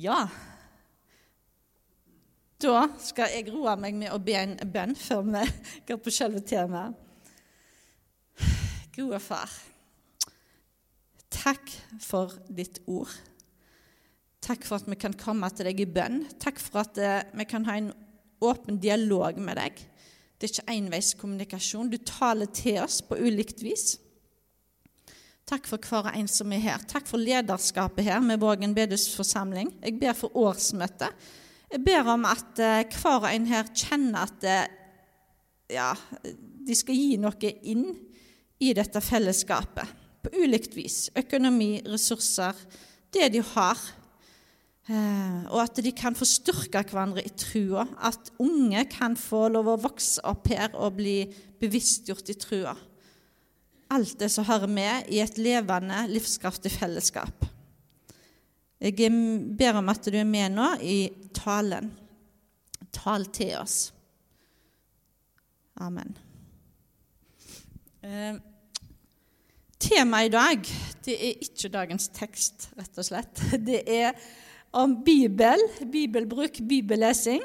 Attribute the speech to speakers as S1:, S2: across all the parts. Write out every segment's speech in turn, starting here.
S1: Ja. Da skal jeg roe meg med å be en bønn før vi går på selve temaet. Gode far, takk for ditt ord. Takk for at vi kan komme til deg i bønn. Takk for at eh, vi kan ha en åpen dialog med deg. Det er ikke enveiskommunikasjon. Du taler til oss på ulikt vis. Takk for hver en som er her. Takk for lederskapet her med Vågen bedehusforsamling. Jeg ber for årsmøtet. Jeg ber om at eh, hver en her kjenner at eh, ja, de skal gi noe inn i dette fellesskapet. På ulikt vis. Økonomi, ressurser, det de har. Eh, og at de kan få styrke hverandre i trua. At unge kan få lov å vokse opp her og bli bevisstgjort i trua. Alt det som hører med i et levende, livskraftig fellesskap. Jeg ber om at du er med nå i talen. Tal til oss. Amen. Eh, Temaet i dag det er ikke dagens tekst, rett og slett. Det er om Bibel, bibelbruk, bibellesing.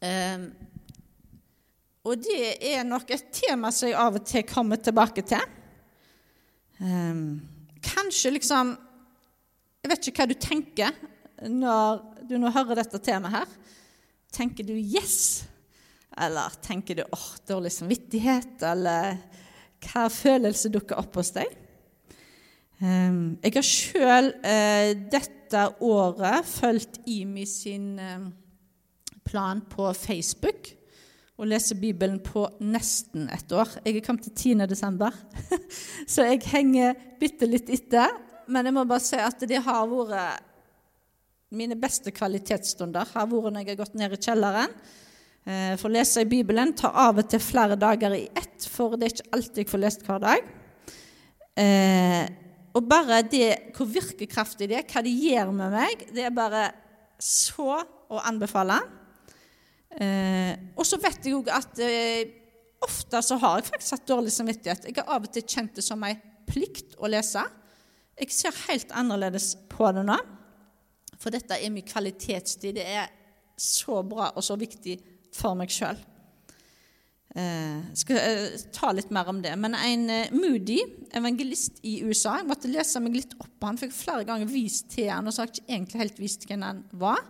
S1: Eh, og det er nok et tema som jeg av og til kommer tilbake til. Um, kanskje liksom jeg vet ikke hva du tenker når du nå hører dette temaet her. Tenker du 'yes'? Eller tenker du 'åh, oh, dårlig samvittighet'? Eller hva følelse dukker opp hos deg? Um, jeg har sjøl uh, dette året fulgt Imi sin uh, plan på Facebook og leser Bibelen på nesten ett år. Jeg er kommet til 10. desember, så jeg henger bitte litt etter. Men jeg må bare si at det har vært mine beste kvalitetsstunder har vært når jeg har gått ned i kjelleren eh, for å lese i Bibelen. Tar av og til flere dager i ett, for det er ikke alltid jeg får lest hver dag. Eh, og bare det, hvor virkekraftig det er, hva det gjør med meg, det er bare så å anbefale. Eh, og så vet jeg òg at eh, ofte så har jeg faktisk hatt dårlig samvittighet. Jeg har av og til kjent det som ei plikt å lese. Jeg ser helt annerledes på det nå, for dette er min kvalitetstid. Det er så bra og så viktig for meg sjøl. Jeg eh, skal eh, ta litt mer om det. Men en eh, Moody, evangelist i USA Jeg måtte lese meg litt opp på han, fikk flere ganger vist til han, og så har jeg ikke egentlig helt visst hvem han var.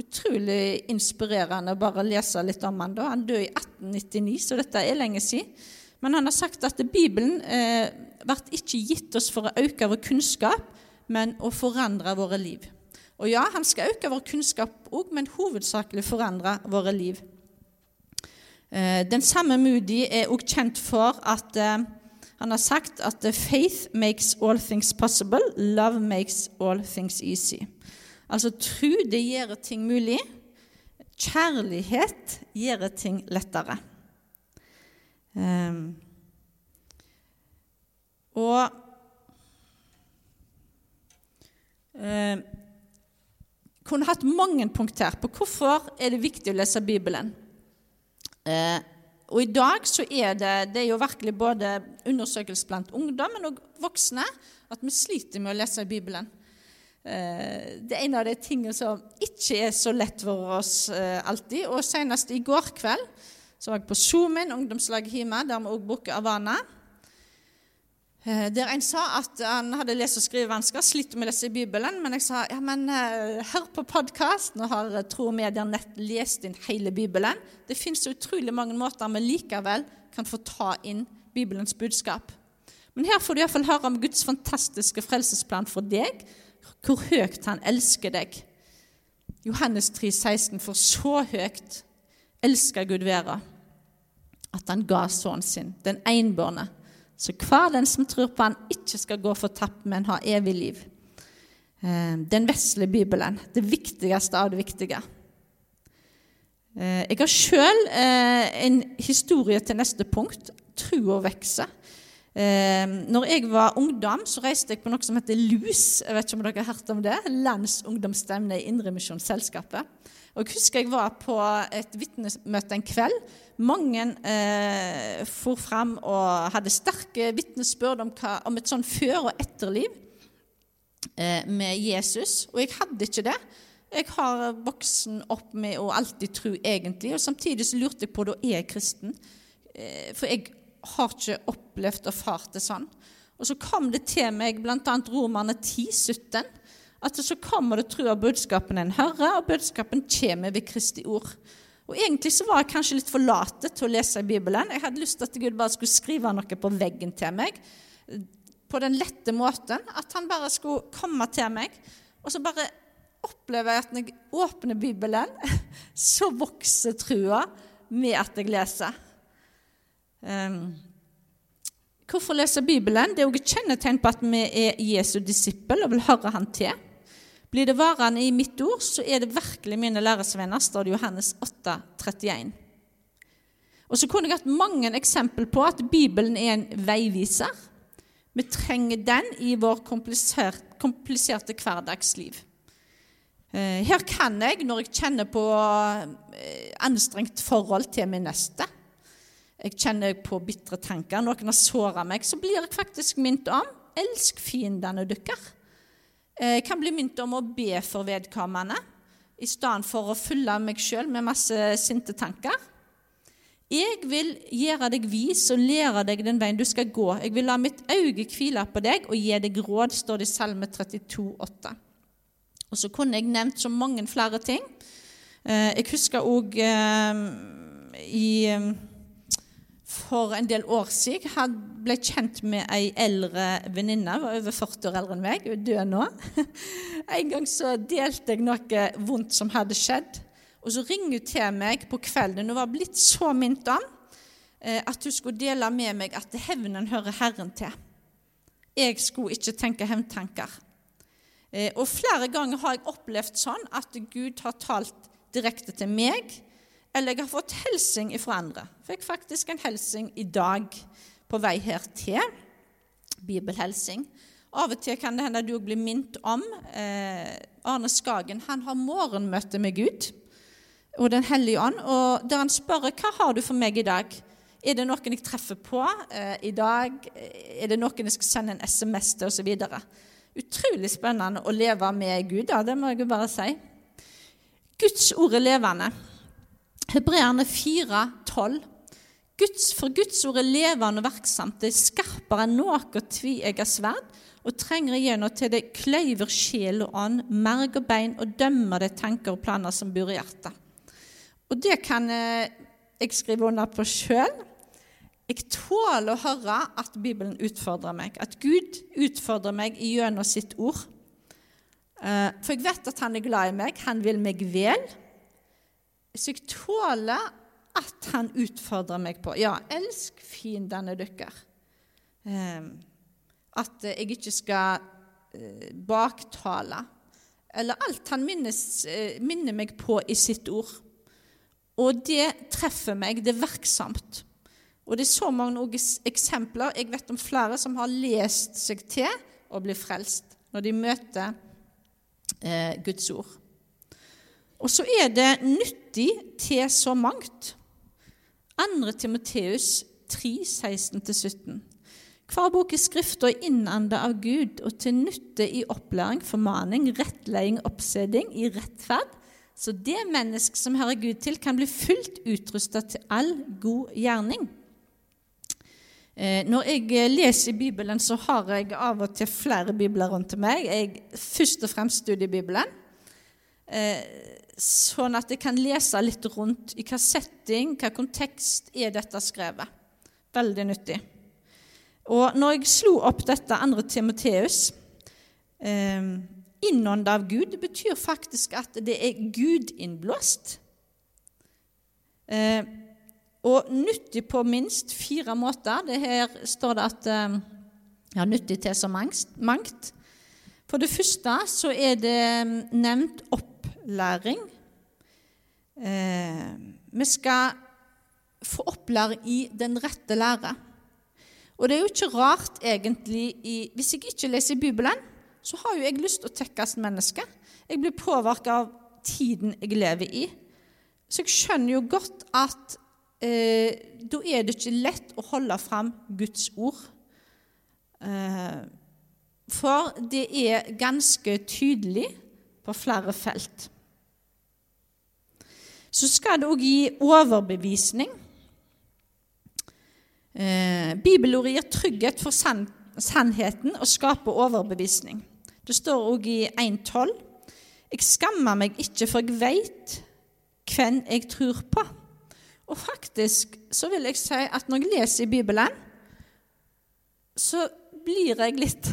S1: Utrolig inspirerende å bare lese litt om han da. Han døde i 1899, så dette er lenge siden. Men han har sagt at Bibelen eh, ble ikke gitt oss for å øke vår kunnskap, men å forandre våre liv. Og ja, han skal øke vår kunnskap òg, men hovedsakelig forandre våre liv. Eh, den samme Moody er òg kjent for at eh, han har sagt at faith makes all things possible, love makes all things easy. Altså tro, det gjør ting mulig. Kjærlighet gjør ting lettere. Um, og um, kunne hatt mange punkter på hvorfor er det viktig å lese Bibelen. Uh, og i dag så er det, det er jo virkelig både undersøkelse blant ungdom, men òg voksne, at vi sliter med å lese Bibelen. Uh, det er en av de tingene som ikke er så lett for oss alltid. Og senest i går kveld så var jeg på Zoomen, ungdomslaget hjemme, der vi òg bruker Avana. Eh, der en sa at han hadde lese- og skrivevansker, sliter med å lese i Bibelen. Men jeg sa ja, men hør på podkast. Nå har Tro og Medier nett lest inn hele Bibelen. Det fins utrolig mange måter vi likevel kan få ta inn Bibelens budskap. Men her får du iallfall høre om Guds fantastiske frelsesplan for deg. Hvor høyt han elsker deg. Johannes 3, 16, For så høyt elsker Gud være at han ga sønnen sin, den enbårne, så hver den som tror på han, ikke skal gå fortapt, men ha evig liv. Eh, den vesle Bibelen, det viktigste av det viktige. Eh, jeg har sjøl eh, en historie til neste punkt. Trua vokser. Når jeg var ungdom, så reiste jeg på noe som heter LUS. Jeg vet ikke om dere har hørt om det? Landsungdomsstevne i Indremisjonsselskapet. Og Jeg husker jeg var på et vitnemøte en kveld. Mange eh, for fram og hadde sterke vitnesbyrd om, om, et sånn før- og etterliv. eh, med Jesus, og jeg hadde ikke det. Jeg har voksen opp med å alltid tro, egentlig, og samtidig så lurte jeg på da er jeg kristen. Eh, for jeg har ikke opplevd og fart det sånn. Og så kom det til meg bl.a. Romerne 10, 17, at så kommer det tro av budskapen en hører, og budskapen kommer ved Kristi ord. Og Egentlig så var jeg kanskje litt for late til å lese i Bibelen. Jeg hadde lyst til at Gud bare skulle skrive noe på veggen til meg på den lette måten. At han bare skulle komme til meg. Og så bare opplever jeg at når jeg åpner Bibelen, så vokser trua med at jeg leser. Um, hvorfor lese Bibelen? Det er også et kjennetegn på at vi er Jesu disippel og vil høre han til. Blir det varende i mitt ord, så er det virkelig mine læresvenner, står det Johannes 8, 31. Og så kunne jeg hatt mange eksempel på at Bibelen er en veiviser. Vi trenger den i vår kompliserte hverdagsliv. Eh, her kan jeg, når jeg kjenner på eh, anstrengt forhold til min neste Jeg kjenner på bitre tanker, noen har såra meg, så blir jeg faktisk minnet om elsk fiendene deres. Jeg eh, kan bli minnet om å be for vedkommende i stedet for å fylle meg sjøl med masse sinte tanker. Jeg vil gjøre deg vis og lære deg den veien du skal gå. Jeg vil la mitt øye hvile på deg og gi deg råd, står det i Salme 32, 8. Og så kunne jeg nevnt så mange flere ting. Eh, jeg husker òg eh, i for en del år siden jeg ble kjent med ei eldre venninne. var over 40 år eldre enn meg. Hun er død nå. En gang så delte jeg noe vondt som hadde skjedd. Og så ringer hun til meg på kvelden. Hun var blitt så minnet om eh, at hun skulle dele med meg at hevnen hører Herren til. Jeg skulle ikke tenke hevntanker. Eh, og flere ganger har jeg opplevd sånn at Gud har talt direkte til meg eller jeg har fått hilsing fra andre. Fikk faktisk en hilsing i dag på vei her til. Bibelhelsing. Av og til kan det hende du blir minnet om eh, Arne Skagen. Han har morgenmøte med Gud og Den hellige ånd. og Der han spør hva har du for meg i dag. Er det noen jeg treffer på eh, i dag? Er det noen jeg skal sende en SMS til, osv.? Utrolig spennende å leve med Gud, da, det må jeg bare si. Guds ord er levende. Hebreerne 4, 12. Guds, for Guds ord er levende og verksomt, det er skarpere enn noe tveegga sverd, og trenger igjennom til det kløyver sjel og ånd, merg og bein, og dømmer de tanker og planer som bor i hjertet. Og det kan eh, jeg skrive under på sjøl. Jeg tåler å høre at Bibelen utfordrer meg, at Gud utfordrer meg gjennom sitt ord. Eh, for jeg vet at han er glad i meg, han vil meg vel. Så jeg tåler at han utfordrer meg på Ja, elsk fiendene deres. Eh, at jeg ikke skal eh, baktale. Eller alt han minnes, eh, minner meg på i sitt ord. Og det treffer meg. Det er virksomt. Og det er så mange eksempler. Jeg vet om flere som har lest seg til å bli frelst når de møter eh, Guds ord. Og så er det nyttig til så mangt. 2. Timoteus 3, 16-17. Hver bok i Skrifta er innanda av Gud og til nytte i opplæring, formaning, rettleding, oppseding, i rettferd, så det mennesket som hører Gud til, kan bli fullt utrusta til all god gjerning. Eh, når jeg leser Bibelen, så har jeg av og til flere bibler rundt meg. Jeg først og fremst studier Bibelen. Sånn at jeg kan lese litt rundt i hva setting, hva kontekst er dette skrevet. Veldig nyttig. Og når jeg slo opp dette andre Timoteus eh, Innåndet av Gud betyr faktisk at det er Gud-innblåst. Eh, og nyttig på minst fire måter. Det her står det at eh, ja, nyttig til så mangt. For det første så er det mm, nevnt opp opplæring. Eh, vi skal få opplæring i den rette lære. Og det er jo ikke rart, egentlig, i, hvis jeg ikke leser Bibelen, så har jo jeg lyst til å tekkes menneske. Jeg blir påvirket av tiden jeg lever i. Så jeg skjønner jo godt at eh, da er det ikke lett å holde fram Guds ord. Eh, For det er ganske tydelig på flere felt. Så skal det òg gi overbevisning. Eh, Bibelordet gir trygghet for sann, sannheten og skaper overbevisning. Det står òg i 1.12.: Jeg skammer meg ikke, for jeg veit hvem jeg tror på. Og faktisk så vil jeg si at når jeg leser i Bibelen, så blir jeg litt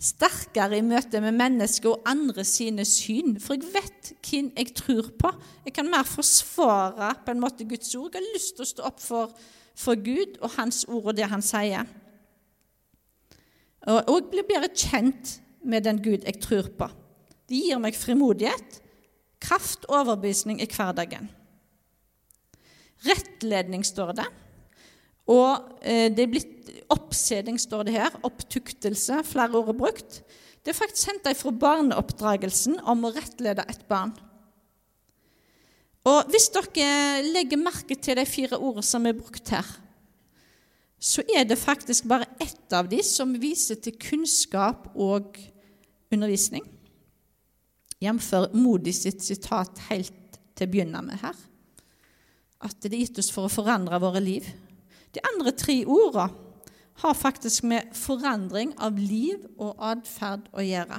S1: sterkere i møte med mennesker og andre sine syn. For jeg vet hvem jeg tror på. Jeg kan mer forsvare på en måte Guds ord. Jeg har lyst til å stå opp for, for Gud og Hans ord og det Han sier. Og, og jeg blir bedre kjent med den Gud jeg tror på. Det gir meg frimodighet, kraft og overbevisning i hverdagen. Rettledning, står det. Og eh, det er blitt oppseding, står det her. Opptuktelse. Flere ord er brukt. Det er faktisk henta fra barneoppdragelsen om å rettlede et barn. Og Hvis dere legger merke til de fire ordene som er brukt her, så er det faktisk bare ett av de som viser til kunnskap og undervisning. Jf. Modi sitt sitat helt til å begynne med her. At det er gitt oss for å forandre våre liv. De andre tre ordene har faktisk med forandring av liv og atferd å gjøre.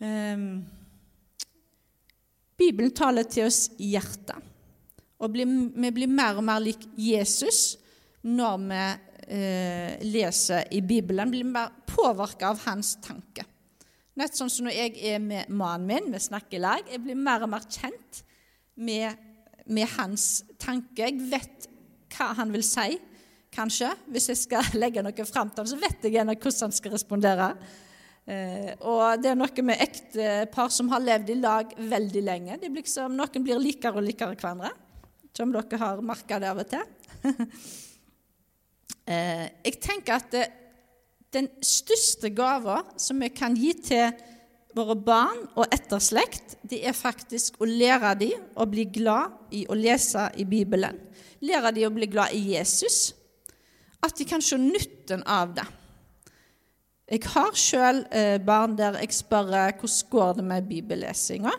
S1: Um, Bibelen taler til oss i hjertet. Og blir, vi blir mer og mer lik Jesus når vi eh, leser i Bibelen. Blir mer påvirka av hans tanke. Nett sånn som når jeg er med mannen min, vi snakker i lag. Jeg blir mer og mer kjent med, med hans tanke. Jeg vet hva han vil si, kanskje. Hvis jeg skal legge noe fram til ham, så vet jeg hvordan han skal respondere. Eh, og det er noe med ektepar som har levd i lag veldig lenge. Liksom, noen blir likere og likere hverandre. Som dere har merka det av og til. eh, jeg tenker at den største gava som vi kan gi til våre barn og etterslekt, det er faktisk å lære dem å bli glad i å lese i Bibelen. Lære dem å bli glad i Jesus. At de kan se nytten av det. Jeg har sjøl eh, barn der jeg spør hvordan går det med bibellesinga.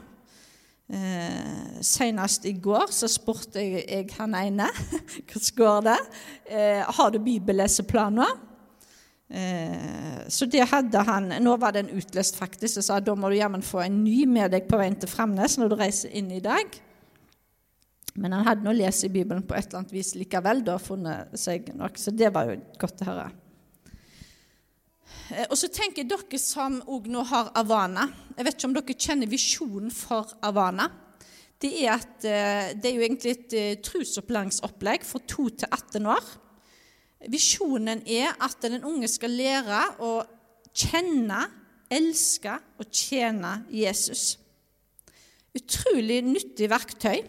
S1: Eh, Senest i går så spurte jeg, jeg han ene hvordan går det eh, Har du bibelleseplaner. Eh, så det hadde han Nå var den utløst, faktisk. Og sa da må du jammen få en ny med deg på veien til Framnes når du reiser inn i dag. Men han hadde nå lest i Bibelen på et eller annet vis likevel, da funnet seg nok, så det var jo godt å høre. Eh, og så tenker dere som òg nå har Avana Jeg vet ikke om dere kjenner visjonen for Avana. Det er, at, eh, det er jo egentlig et eh, trusopplæringsopplegg for 2 til 18 år. Visjonen er at den unge skal lære å kjenne, elske og tjene Jesus. Utrolig nyttig verktøy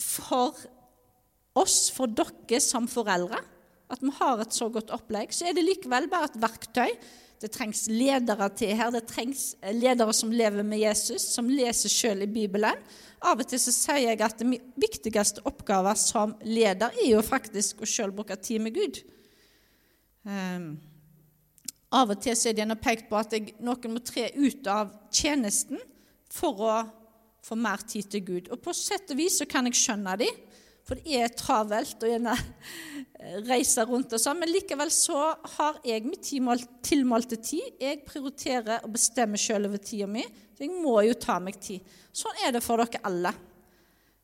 S1: for oss, for dere som foreldre at vi har et så godt opplegg, så er det likevel bare et verktøy. Det trengs ledere til her. Det trengs eh, ledere som lever med Jesus, som leser selv i Bibelen. Av og til så sier jeg at den viktigste oppgaven som leder er jo faktisk å selv bruke tid med Gud. Um, av og til så er det pekt på at jeg, noen må tre ut av tjenesten for å få mer tid til Gud. Og på sett og vis så kan jeg skjønne dem. For det er travelt og gjerne reise rundt og sånn. Men likevel så har jeg min tilmålte tid. Jeg prioriterer og bestemmer sjøl over tida mi. Så jeg må jo ta meg tid. Sånn er det for dere alle.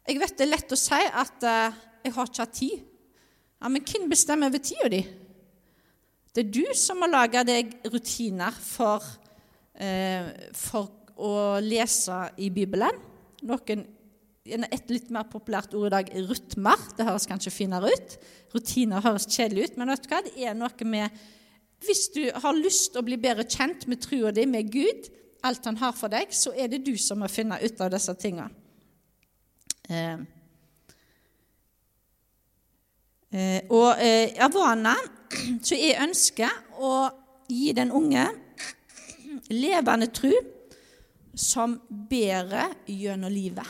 S1: Jeg vet det er lett å si at uh, jeg har ikke hatt tid. Ja, Men hvem bestemmer over tida di? Det er du som må lage deg rutiner for, uh, for å lese i Bibelen. Noen et litt mer populært ord i dag rytmer. Det høres kanskje finere ut. Rutiner høres kjedelig ut, men vet du hva? det er noe med Hvis du har lyst til å bli bedre kjent med trua di, med Gud, alt han har for deg, så er det du som må finne ut av disse tinga. Eh. Eh, og eh, Avana, så jeg ønsker å gi den unge levende tru som bedre gjennom livet.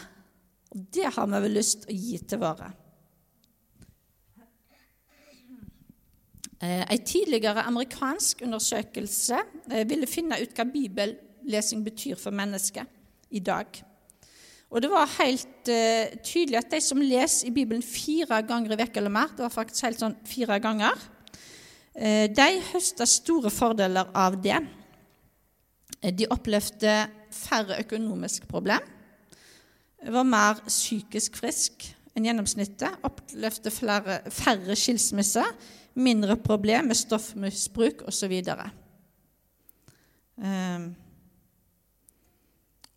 S1: Og det har vi vel lyst til å gi til våre. En tidligere amerikansk undersøkelse ville finne ut hva bibellesing betyr for mennesket i dag. Og det var helt uh, tydelig at de som leser i Bibelen fire ganger i uka eller mer, det var faktisk helt sånn fire ganger, de høsta store fordeler av det. De opplevde færre økonomiske problem, var mer psykisk frisk enn gjennomsnittet, opplevde flere, færre skilsmisser, mindre problem med stoffmisbruk osv. Um,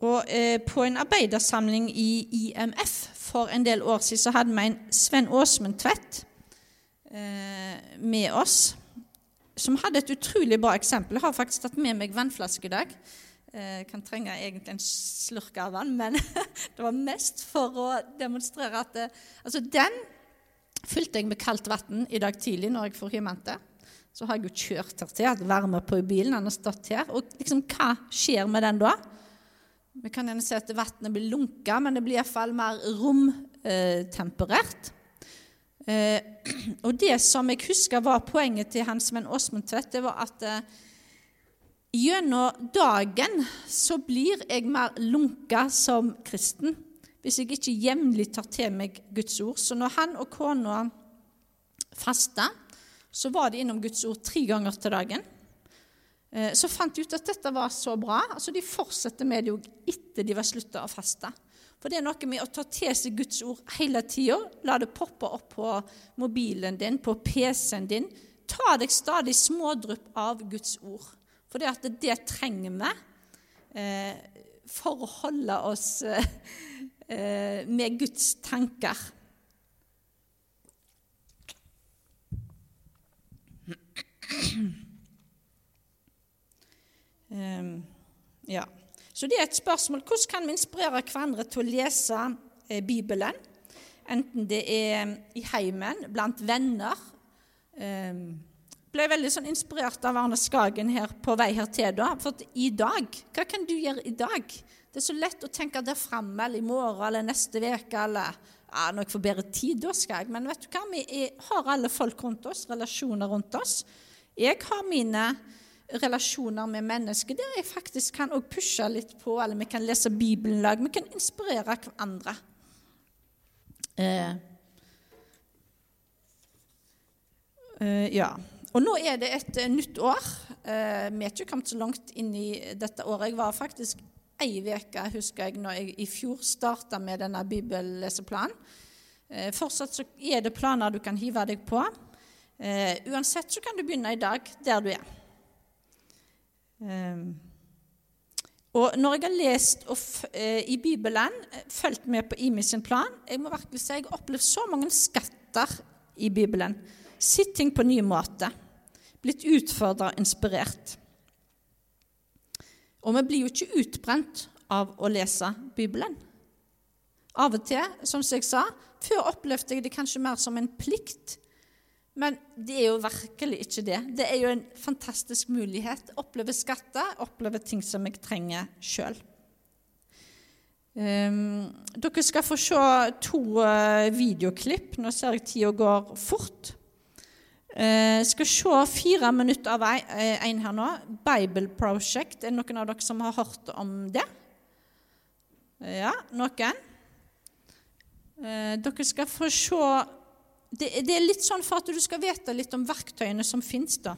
S1: og eh, På en arbeidersamling i IMF for en del år siden så hadde vi en Sven Åsmund Tvedt eh, med oss, som hadde et utrolig bra eksempel. Jeg har faktisk tatt med meg vannflaske i dag. Eh, kan trenge egentlig en slurk av vann, men det var mest for å demonstrere at det, eh, Altså, den fylte jeg med kaldt vann i dag tidlig når jeg forhjemmet hjemhentet. Så har jeg jo kjørt her til, hatt varme på i bilen, den har stått her. Og liksom, hva skjer med den da? Vi kan gjerne si at vannet blir lunka, men det blir iallfall mer romtemperert. Eh, og det som jeg husker var poenget til Hans Sven Åsmund Tvedt, det var at eh, gjennom dagen så blir jeg mer lunka som kristen hvis jeg ikke jevnlig tar til meg Guds ord. Så når han og kona fasta, så var de innom Guds ord tre ganger til dagen. Eh, så fant de ut at dette var så bra. altså De fortsetter med det jo etter de var slutta å faste. For det er noe med å ta til seg Guds ord hele tida. La det poppe opp på mobilen din, på PC-en din. Ta deg stadig smådrypp av Guds ord. For det, at det trenger vi eh, for å holde oss eh, eh med Guds tanker. Um, ja. Så det er et spørsmål hvordan kan vi inspirere hverandre til å lese Bibelen? Enten det er i heimen, blant venner. Ble veldig sånn inspirert av Arne Skagen her på vei her til. da, For i dag, hva kan du gjøre i dag? Det er så lett å tenke der framme eller i morgen eller neste uke eller ja, når jeg får bedre tid, da skal jeg. Men vet du hva? vi er, har alle folk rundt oss, relasjoner rundt oss. Jeg har mine relasjoner med mennesker der jeg faktisk kan pushe litt på, eller vi kan lese Bibelen lag. Vi kan inspirere hverandre. Eh, eh, ja. Og nå er det et uh, nytt år. Eh, vi er ikke kommet så langt inn i dette året. Jeg var faktisk ei uke, husker jeg, når jeg i fjor starta med denne bibelleseplanen. Eh, fortsatt så er det planer du kan hive deg på. Eh, uansett så kan du begynne i dag der du er. Ehm, og når jeg har lest eh, i Bibelen, eh, fulgt med på IMI sin plan Jeg må virkelig si jeg har opplevd så mange skatter i Bibelen. Sitting på ny måte. Blitt utfordra og inspirert. Og vi blir jo ikke utbrent av å lese Bibelen. Av og til, som jeg sa, før opplevde jeg det kanskje mer som en plikt men det er jo virkelig ikke det. Det er jo en fantastisk mulighet. Oppleve skatter, oppleve ting som jeg trenger sjøl. Um, ehm, dere skal få se to uh, videoklipp. Nå ser jeg tida går fort. Uh, skal se fire minutter av en her nå. Bible Project. Er det noen av dere som har hørt om det? Ja, noen? Uh, dere skal få se det, det, er litt sånn for at du skal vite litt om verktøyene som fins. da.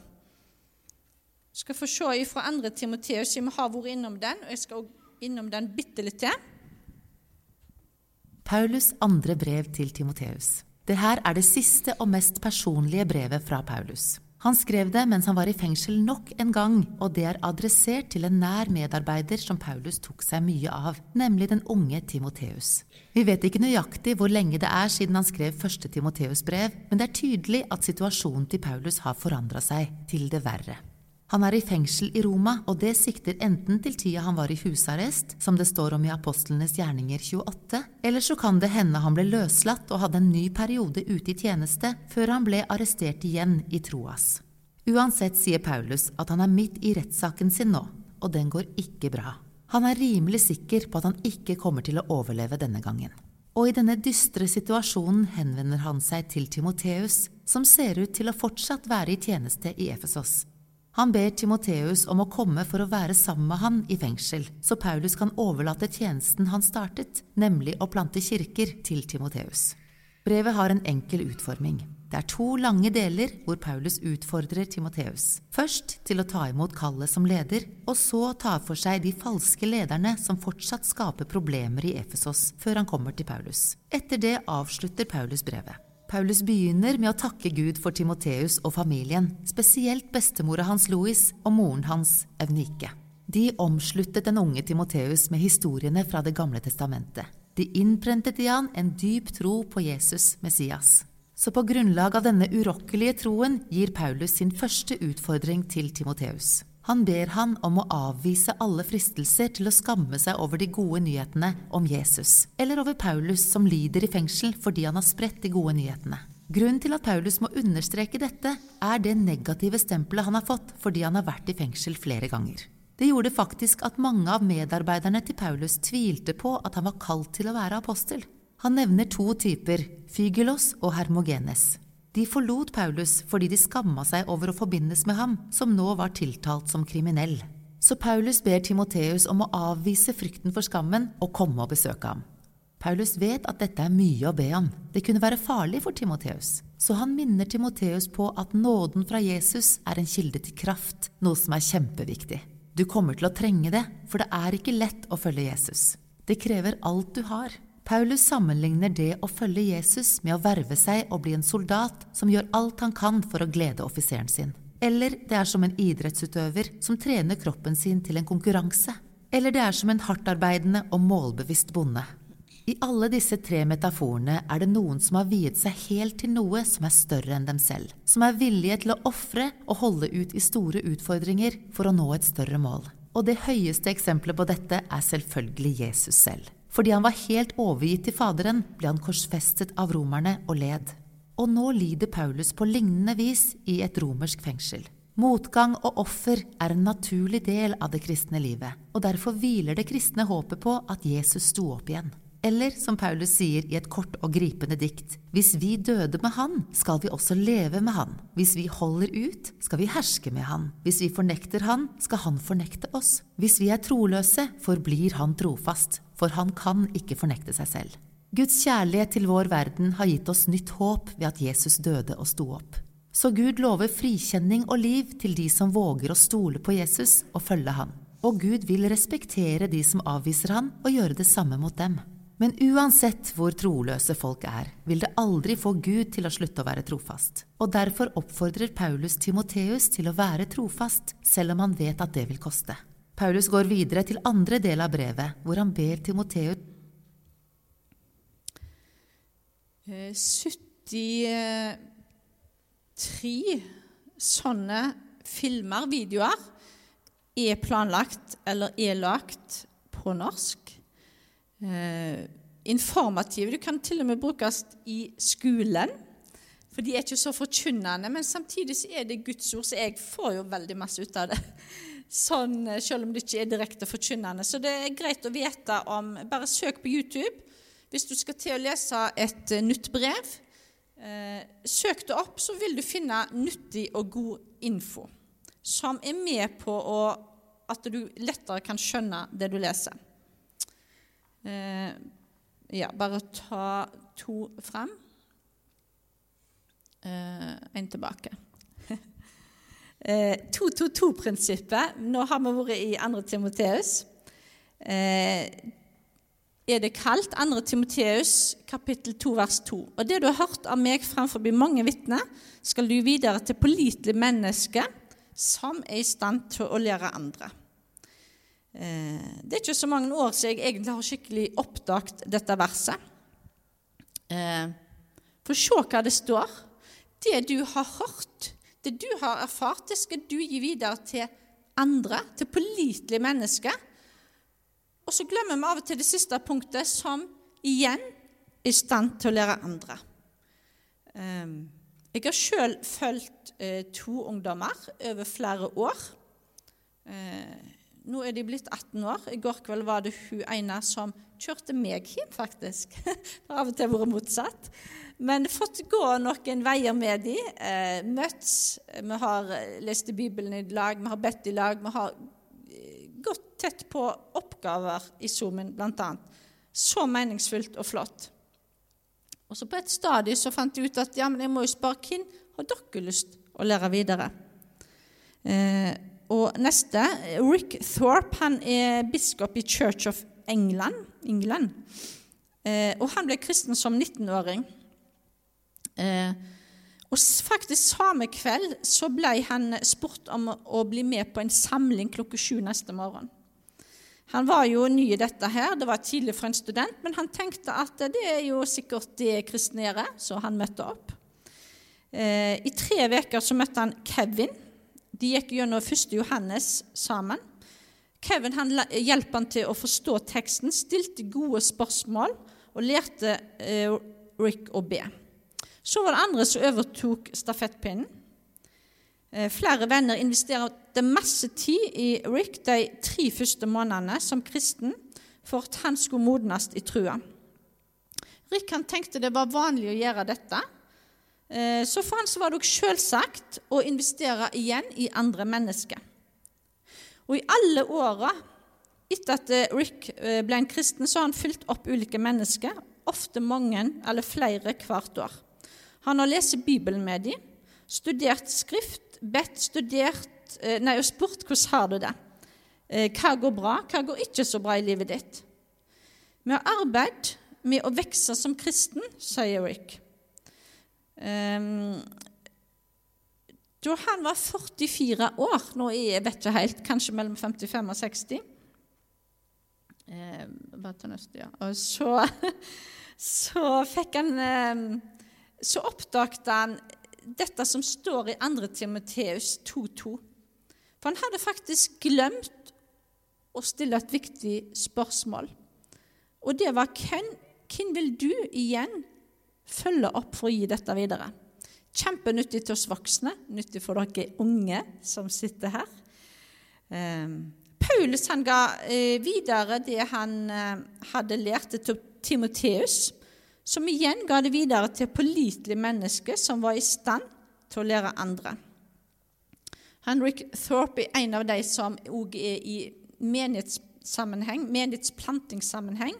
S1: Du skal få se fra 2. Timoteus, vi har vært innom den, og jeg skal også innom den bitte litt til.
S2: Paulus andre brev til Timoteus. Det her er det siste og mest personlige brevet fra Paulus. Han skrev det mens han var i fengsel nok en gang, og det er adressert til en nær medarbeider som Paulus tok seg mye av, nemlig den unge Timoteus. Vi vet ikke nøyaktig hvor lenge det er siden han skrev første Timoteus brev, men det er tydelig at situasjonen til Paulus har forandra seg til det verre. Han er i fengsel i Roma, og det sikter enten til tida han var i husarrest, som det står om i Apostlenes gjerninger 28, eller så kan det hende han ble løslatt og hadde en ny periode ute i tjeneste før han ble arrestert igjen i Troas. Uansett sier Paulus at han er midt i rettssaken sin nå, og den går ikke bra. Han er rimelig sikker på at han ikke kommer til å overleve denne gangen. Og i denne dystre situasjonen henvender han seg til Timoteus, som ser ut til å fortsatt være i tjeneste i Efesos. Han ber Timoteus om å komme for å være sammen med han i fengsel, så Paulus kan overlate tjenesten han startet, nemlig å plante kirker, til Timoteus. Brevet har en enkel utforming. Det er to lange deler hvor Paulus utfordrer Timoteus. Først til å ta imot kallet som leder, og så ta for seg de falske lederne som fortsatt skaper problemer i Efesos, før han kommer til Paulus. Etter det avslutter Paulus brevet. Paulus begynner med å takke Gud for Timoteus og familien, spesielt bestemora hans Louis og moren hans Evnike. De omsluttet den unge Timoteus med historiene fra Det gamle testamentet. De innprentet i han en dyp tro på Jesus, Messias. Så på grunnlag av denne urokkelige troen gir Paulus sin første utfordring til Timoteus. Han ber han om å avvise alle fristelser til å skamme seg over de gode nyhetene om Jesus, eller over Paulus som lider i fengsel fordi han har spredt de gode nyhetene. Grunnen til at Paulus må understreke dette, er det negative stempelet han har fått fordi han har vært i fengsel flere ganger. Det gjorde faktisk at mange av medarbeiderne til Paulus tvilte på at han var kalt til å være apostel. Han nevner to typer, Fygelos og Hermogenes. De forlot Paulus fordi de skamma seg over å forbindes med ham, som nå var tiltalt som kriminell. Så Paulus ber Timoteus om å avvise frykten for skammen og komme og besøke ham. Paulus vet at dette er mye å be om. Det kunne være farlig for Timoteus. Så han minner Timoteus på at nåden fra Jesus er en kilde til kraft, noe som er kjempeviktig. Du kommer til å trenge det, for det er ikke lett å følge Jesus. Det krever alt du har. Paulus sammenligner det å følge Jesus med å verve seg og bli en soldat som gjør alt han kan for å glede offiseren sin. Eller det er som en idrettsutøver som trener kroppen sin til en konkurranse. Eller det er som en hardtarbeidende og målbevisst bonde. I alle disse tre metaforene er det noen som har viet seg helt til noe som er større enn dem selv, som er villige til å ofre og holde ut i store utfordringer for å nå et større mål. Og det høyeste eksempelet på dette er selvfølgelig Jesus selv. Fordi han var helt overgitt til Faderen, ble han korsfestet av romerne og led. Og nå lider Paulus på lignende vis i et romersk fengsel. Motgang og offer er en naturlig del av det kristne livet, og derfor hviler det kristne håpet på at Jesus sto opp igjen. Eller som Paulus sier i et kort og gripende dikt, hvis vi døde med Han, skal vi også leve med Han. Hvis vi holder ut, skal vi herske med Han. Hvis vi fornekter Han, skal Han fornekte oss. Hvis vi er troløse, forblir Han trofast, for Han kan ikke fornekte seg selv. Guds kjærlighet til vår verden har gitt oss nytt håp ved at Jesus døde og sto opp. Så Gud lover frikjenning og liv til de som våger å stole på Jesus og følge ham. Og Gud vil respektere de som avviser ham, og gjøre det samme mot dem. Men uansett hvor troløse folk er, vil det aldri få Gud til å slutte å være trofast. Og derfor oppfordrer Paulus Timoteus til å være trofast, selv om han vet at det vil koste. Paulus går videre til andre del av brevet, hvor han ber Timoteus
S1: 73 eh, sånne filmer, videoer, er planlagt eller er lagt på norsk eh, informative. Du kan til og med brukes i skolen. For de er ikke så forkynnende, men samtidig er det Guds ord, så jeg får jo veldig masse ut av det. Sånn, eh, Selv om det ikke er direkte forkynnende. Så det er greit å vite om Bare søk på YouTube hvis du skal til å lese et uh, nytt brev. Eh, søk det opp, så vil du finne nyttig og god info som er med på å, at du lettere kan skjønne det du leser. Eh, ja, bare ta to frem. Eh, en tilbake. Eh, 222-prinsippet. Nå har vi vært i 2. Timoteus. Eh, er det kalt 2. Timoteus kapittel 2 vers 2. Og det du har hørt av meg framfor mange vitner, skal du videre til pålitelige mennesker som er i stand til å lære andre. Eh, det er ikke så mange år siden jeg egentlig har skikkelig oppdaget dette verset. Eh, for se hva det står. Det du har hørt, det du har erfart, det skal du gi videre til andre, til pålitelige mennesker. Og så glemmer vi av og til det siste punktet, som igjen er i stand til å lære andre. Eh, jeg har sjøl fulgt to ungdommer over flere år nå er de blitt 18 år. I går kveld var det hun ene som kjørte meg hjem, faktisk. Det har av og til vært motsatt. Men fått gå noen veier med de. Eh, møtts. Vi har lest Bibelen i lag, vi har bedt i lag. Vi har eh, gått tett på oppgaver i Zoomen, bl.a. Så meningsfullt og flott. Og så På et stadium så fant jeg ut at ja, men jeg må jo spørre hvem har dere lyst å lære videre. Eh, og neste, Rick Thorpe, han er biskop i Church of England. England. Eh, og han ble kristen som 19-åring. Eh, og faktisk samme kveld så ble han spurt om å bli med på en samling klokka sju neste morgen. Han var jo ny i dette her, det var tidlig for en student, men han tenkte at det er jo sikkert det kristne gjør, så han møtte opp. Eh, I tre uker så møtte han Kevin, de gikk gjennom 1. Johannes sammen. Kevin han hjalp han til å forstå teksten, stilte gode spørsmål og lærte eh, Rick å be. Så var det andre som overtok stafettpinnen. Eh, flere venner investerte masse tid i Rick de tre første månedene som kristen for at han skulle modnes i trua. Rick han tenkte det var vanlig å gjøre dette, Eh, så for han var det selvsagt å investere igjen i andre mennesker. Og i alle åra etter at eh, Rick eh, ble en kristen, så har han fulgt opp ulike mennesker, ofte mange eller flere hvert år. Han har lest Bibelen med dem, studert Skrift, bedt, studert nei, og spurt hvordan har du det. Hva går bra, hva går ikke så bra i livet ditt? Vi har arbeid med å vokse som kristen, sier Rick. Da han var 44 år, nå er jeg vet ikke helt, kanskje mellom 55 og 60 eh, ja. Og så, så fikk han eh, Så oppdaget han dette som står i 2. Timoteus 2,2. For han hadde faktisk glemt å stille et viktig spørsmål. Og det var hvem, hvem vil du igjen følge opp for å gi dette videre. Kjempenyttig til oss voksne, nyttig for dere unge som sitter her. Eh, Paulus han ga eh, videre det han eh, hadde lært til Timoteus, som igjen ga det videre til pålitelige mennesker som var i stand til å lære andre. Henrik Thorpe er en av de som òg er i menighetssammenheng, menighetsplantingssammenheng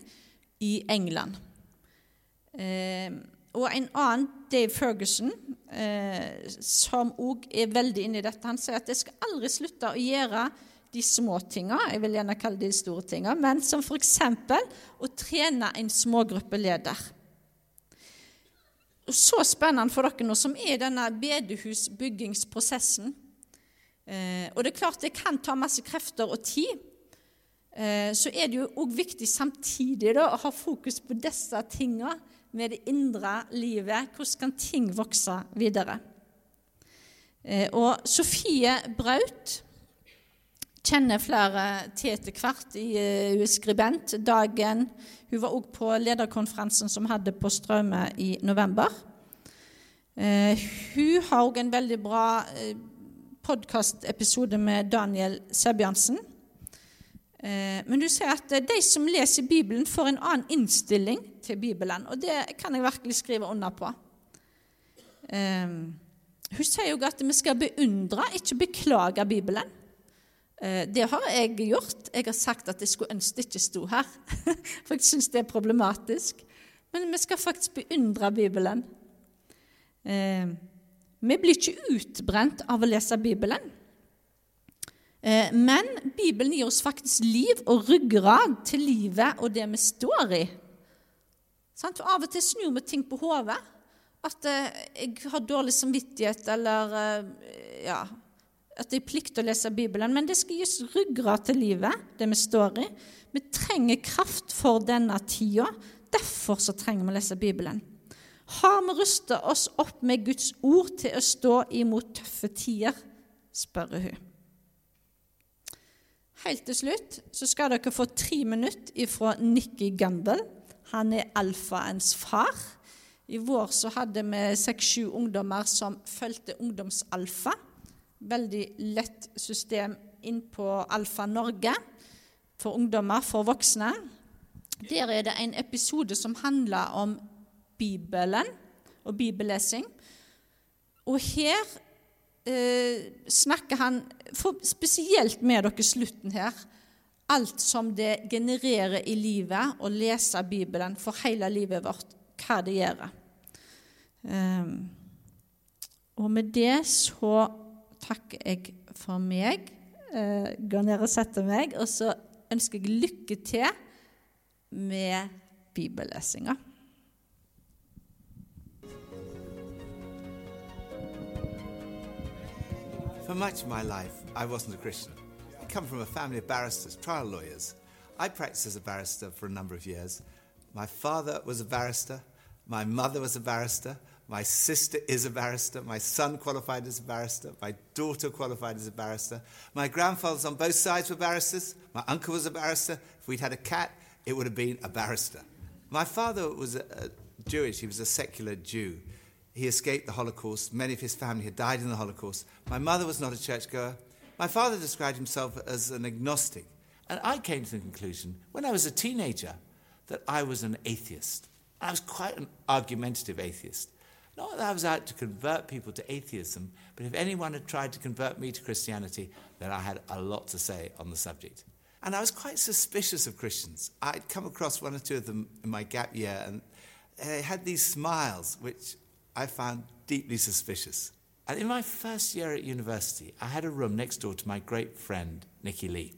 S1: i England. Eh, og en annen, Dave Ferguson, eh, som òg er veldig inne i dette, han sier at jeg skal aldri slutte å gjøre de små tinga, jeg vil gjerne kalle de store tinga, men som f.eks. å trene en smågruppeleder. Så spennende for dere nå som er denne bedehusbyggingsprosessen. Eh, og det er klart det kan ta masse krefter og tid. Eh, så er det jo òg viktig samtidig da, å ha fokus på disse tinga med det indre livet. Hvordan kan ting vokse videre? Eh, og Sofie Braut kjenner flere til etter hvert. Eh, hun er skribent. Dagen Hun var òg på lederkonferansen som hadde på Straume i november. Eh, hun har òg en veldig bra podkastepisode med Daniel Sebjansen. Men du ser at de som leser Bibelen, får en annen innstilling til Bibelen, og det kan jeg virkelig skrive under på. Um, hun sier jo at vi skal beundre, ikke beklage Bibelen. Det har jeg gjort. Jeg har sagt at jeg skulle ønske det ikke sto her, for jeg syns det er problematisk. Men vi skal faktisk beundre Bibelen. Vi blir ikke utbrent av å lese Bibelen. Uh, men Bibelen gir oss faktisk liv og ryggrad til livet og det vi står i. For Av og til snur vi ting på hodet. At eh, jeg har dårlig samvittighet, eller eh, ja, at jeg plikter å lese Bibelen. Men det skal gis ryggrad til livet, det vi står i. Vi trenger kraft for denne tida. Derfor så trenger vi å lese Bibelen. Har vi rusta oss opp med Guds ord til å stå imot tøffe tider? spør hun. Helt til slutt så skal dere få tre minutter fra Nikki Gumbel. han er alfaens far. I vår så hadde vi seks-sju ungdommer som fulgte Ungdomsalfa. Veldig lett system inn på Alfa Norge for ungdommer, for voksne. Der er det en episode som handler om Bibelen og bibellesing. Og her eh, snakker han spesielt med dere slutten her. Alt som det genererer i livet å lese Bibelen for hele livet vårt, hva det gjør. Um, og med det så takker jeg for meg. Uh, går ned og setter meg, og så ønsker jeg lykke til med bibellesinga.
S3: For much of my life, I wasn't a Christian. I come from a family of barristers, trial lawyers. I practiced as a barrister for a number of years. My father was a barrister. My mother was a barrister. My sister is a barrister. My son qualified as a barrister. My daughter qualified as a barrister. My grandfathers on both sides were barristers. My uncle was a barrister. If we'd had a cat, it would have been a barrister. My father was a, a Jewish, he was a secular Jew. He escaped the Holocaust. Many of his family had died in the Holocaust. My mother was not a churchgoer. My father described himself as an agnostic. And I came to the conclusion, when I was a teenager, that I was an atheist. I was quite an argumentative atheist. Not that I was out to convert people to atheism, but if anyone had tried to convert me to Christianity, then I had a lot to say on the subject. And I was quite suspicious of Christians. I'd come across one or two of them in my gap year, and they had these smiles, which I found deeply suspicious. And in my first year at university, I had a room next door to my great friend, Nicky Lee.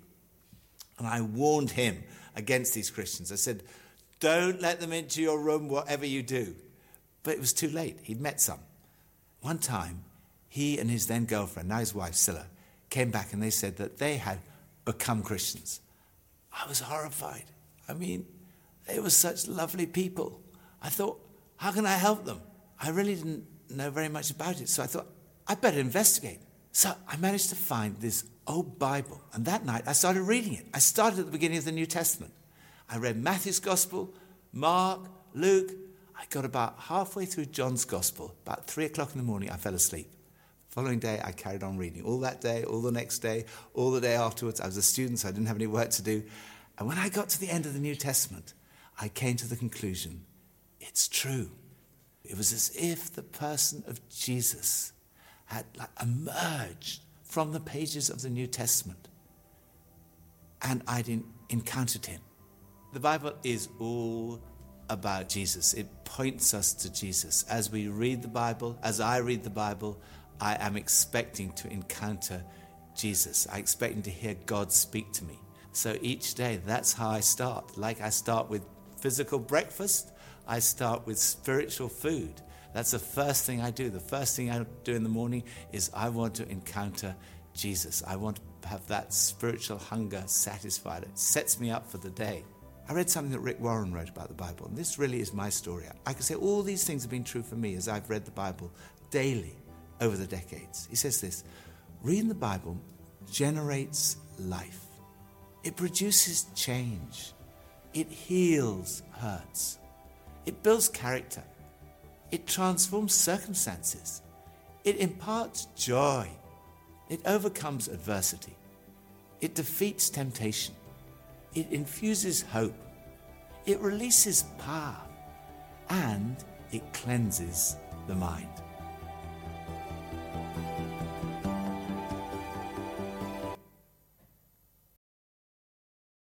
S3: And I warned him against these Christians. I said, Don't let them into your room, whatever you do. But it was too late. He'd met some. One time, he and his then girlfriend, now his wife, Scylla, came back and they said that they had become Christians. I was horrified. I mean, they were such lovely people. I thought, how can I help them? I really didn't know very much about it, so I thought, I'd better investigate. So I managed to find this old Bible, and that night I started reading it. I started at the beginning of the New Testament. I read Matthew's Gospel, Mark, Luke. I got about halfway through John's Gospel. About three o'clock in the morning, I fell asleep. Following day, I carried on reading. All that day, all the next day, all the day afterwards. I was a student, so I didn't have any work to do. And when I got to the end of the New Testament, I came to the conclusion it's true. It was as if the person of Jesus had like emerged from the pages of the New Testament and I'd in, encountered him. The Bible is all about Jesus. It points us to Jesus. As we read the Bible, as I read the Bible, I am expecting to encounter Jesus. I'm expecting to hear God speak to me. So each day, that's how I start. Like I start with physical breakfast, I start with spiritual food. That's the first thing I do. The first thing I do in the morning is I want to encounter Jesus. I want to have that spiritual hunger satisfied. It sets me up for the day. I read something that Rick Warren wrote about the Bible, and this really is my story. I can say all these things have been true for me as I've read the Bible daily over the decades. He says this reading the Bible generates life, it produces change, it heals hurts, it builds character, it transforms circumstances, it imparts joy, it overcomes adversity, it defeats temptation, it infuses hope, it releases power, and it cleanses the mind.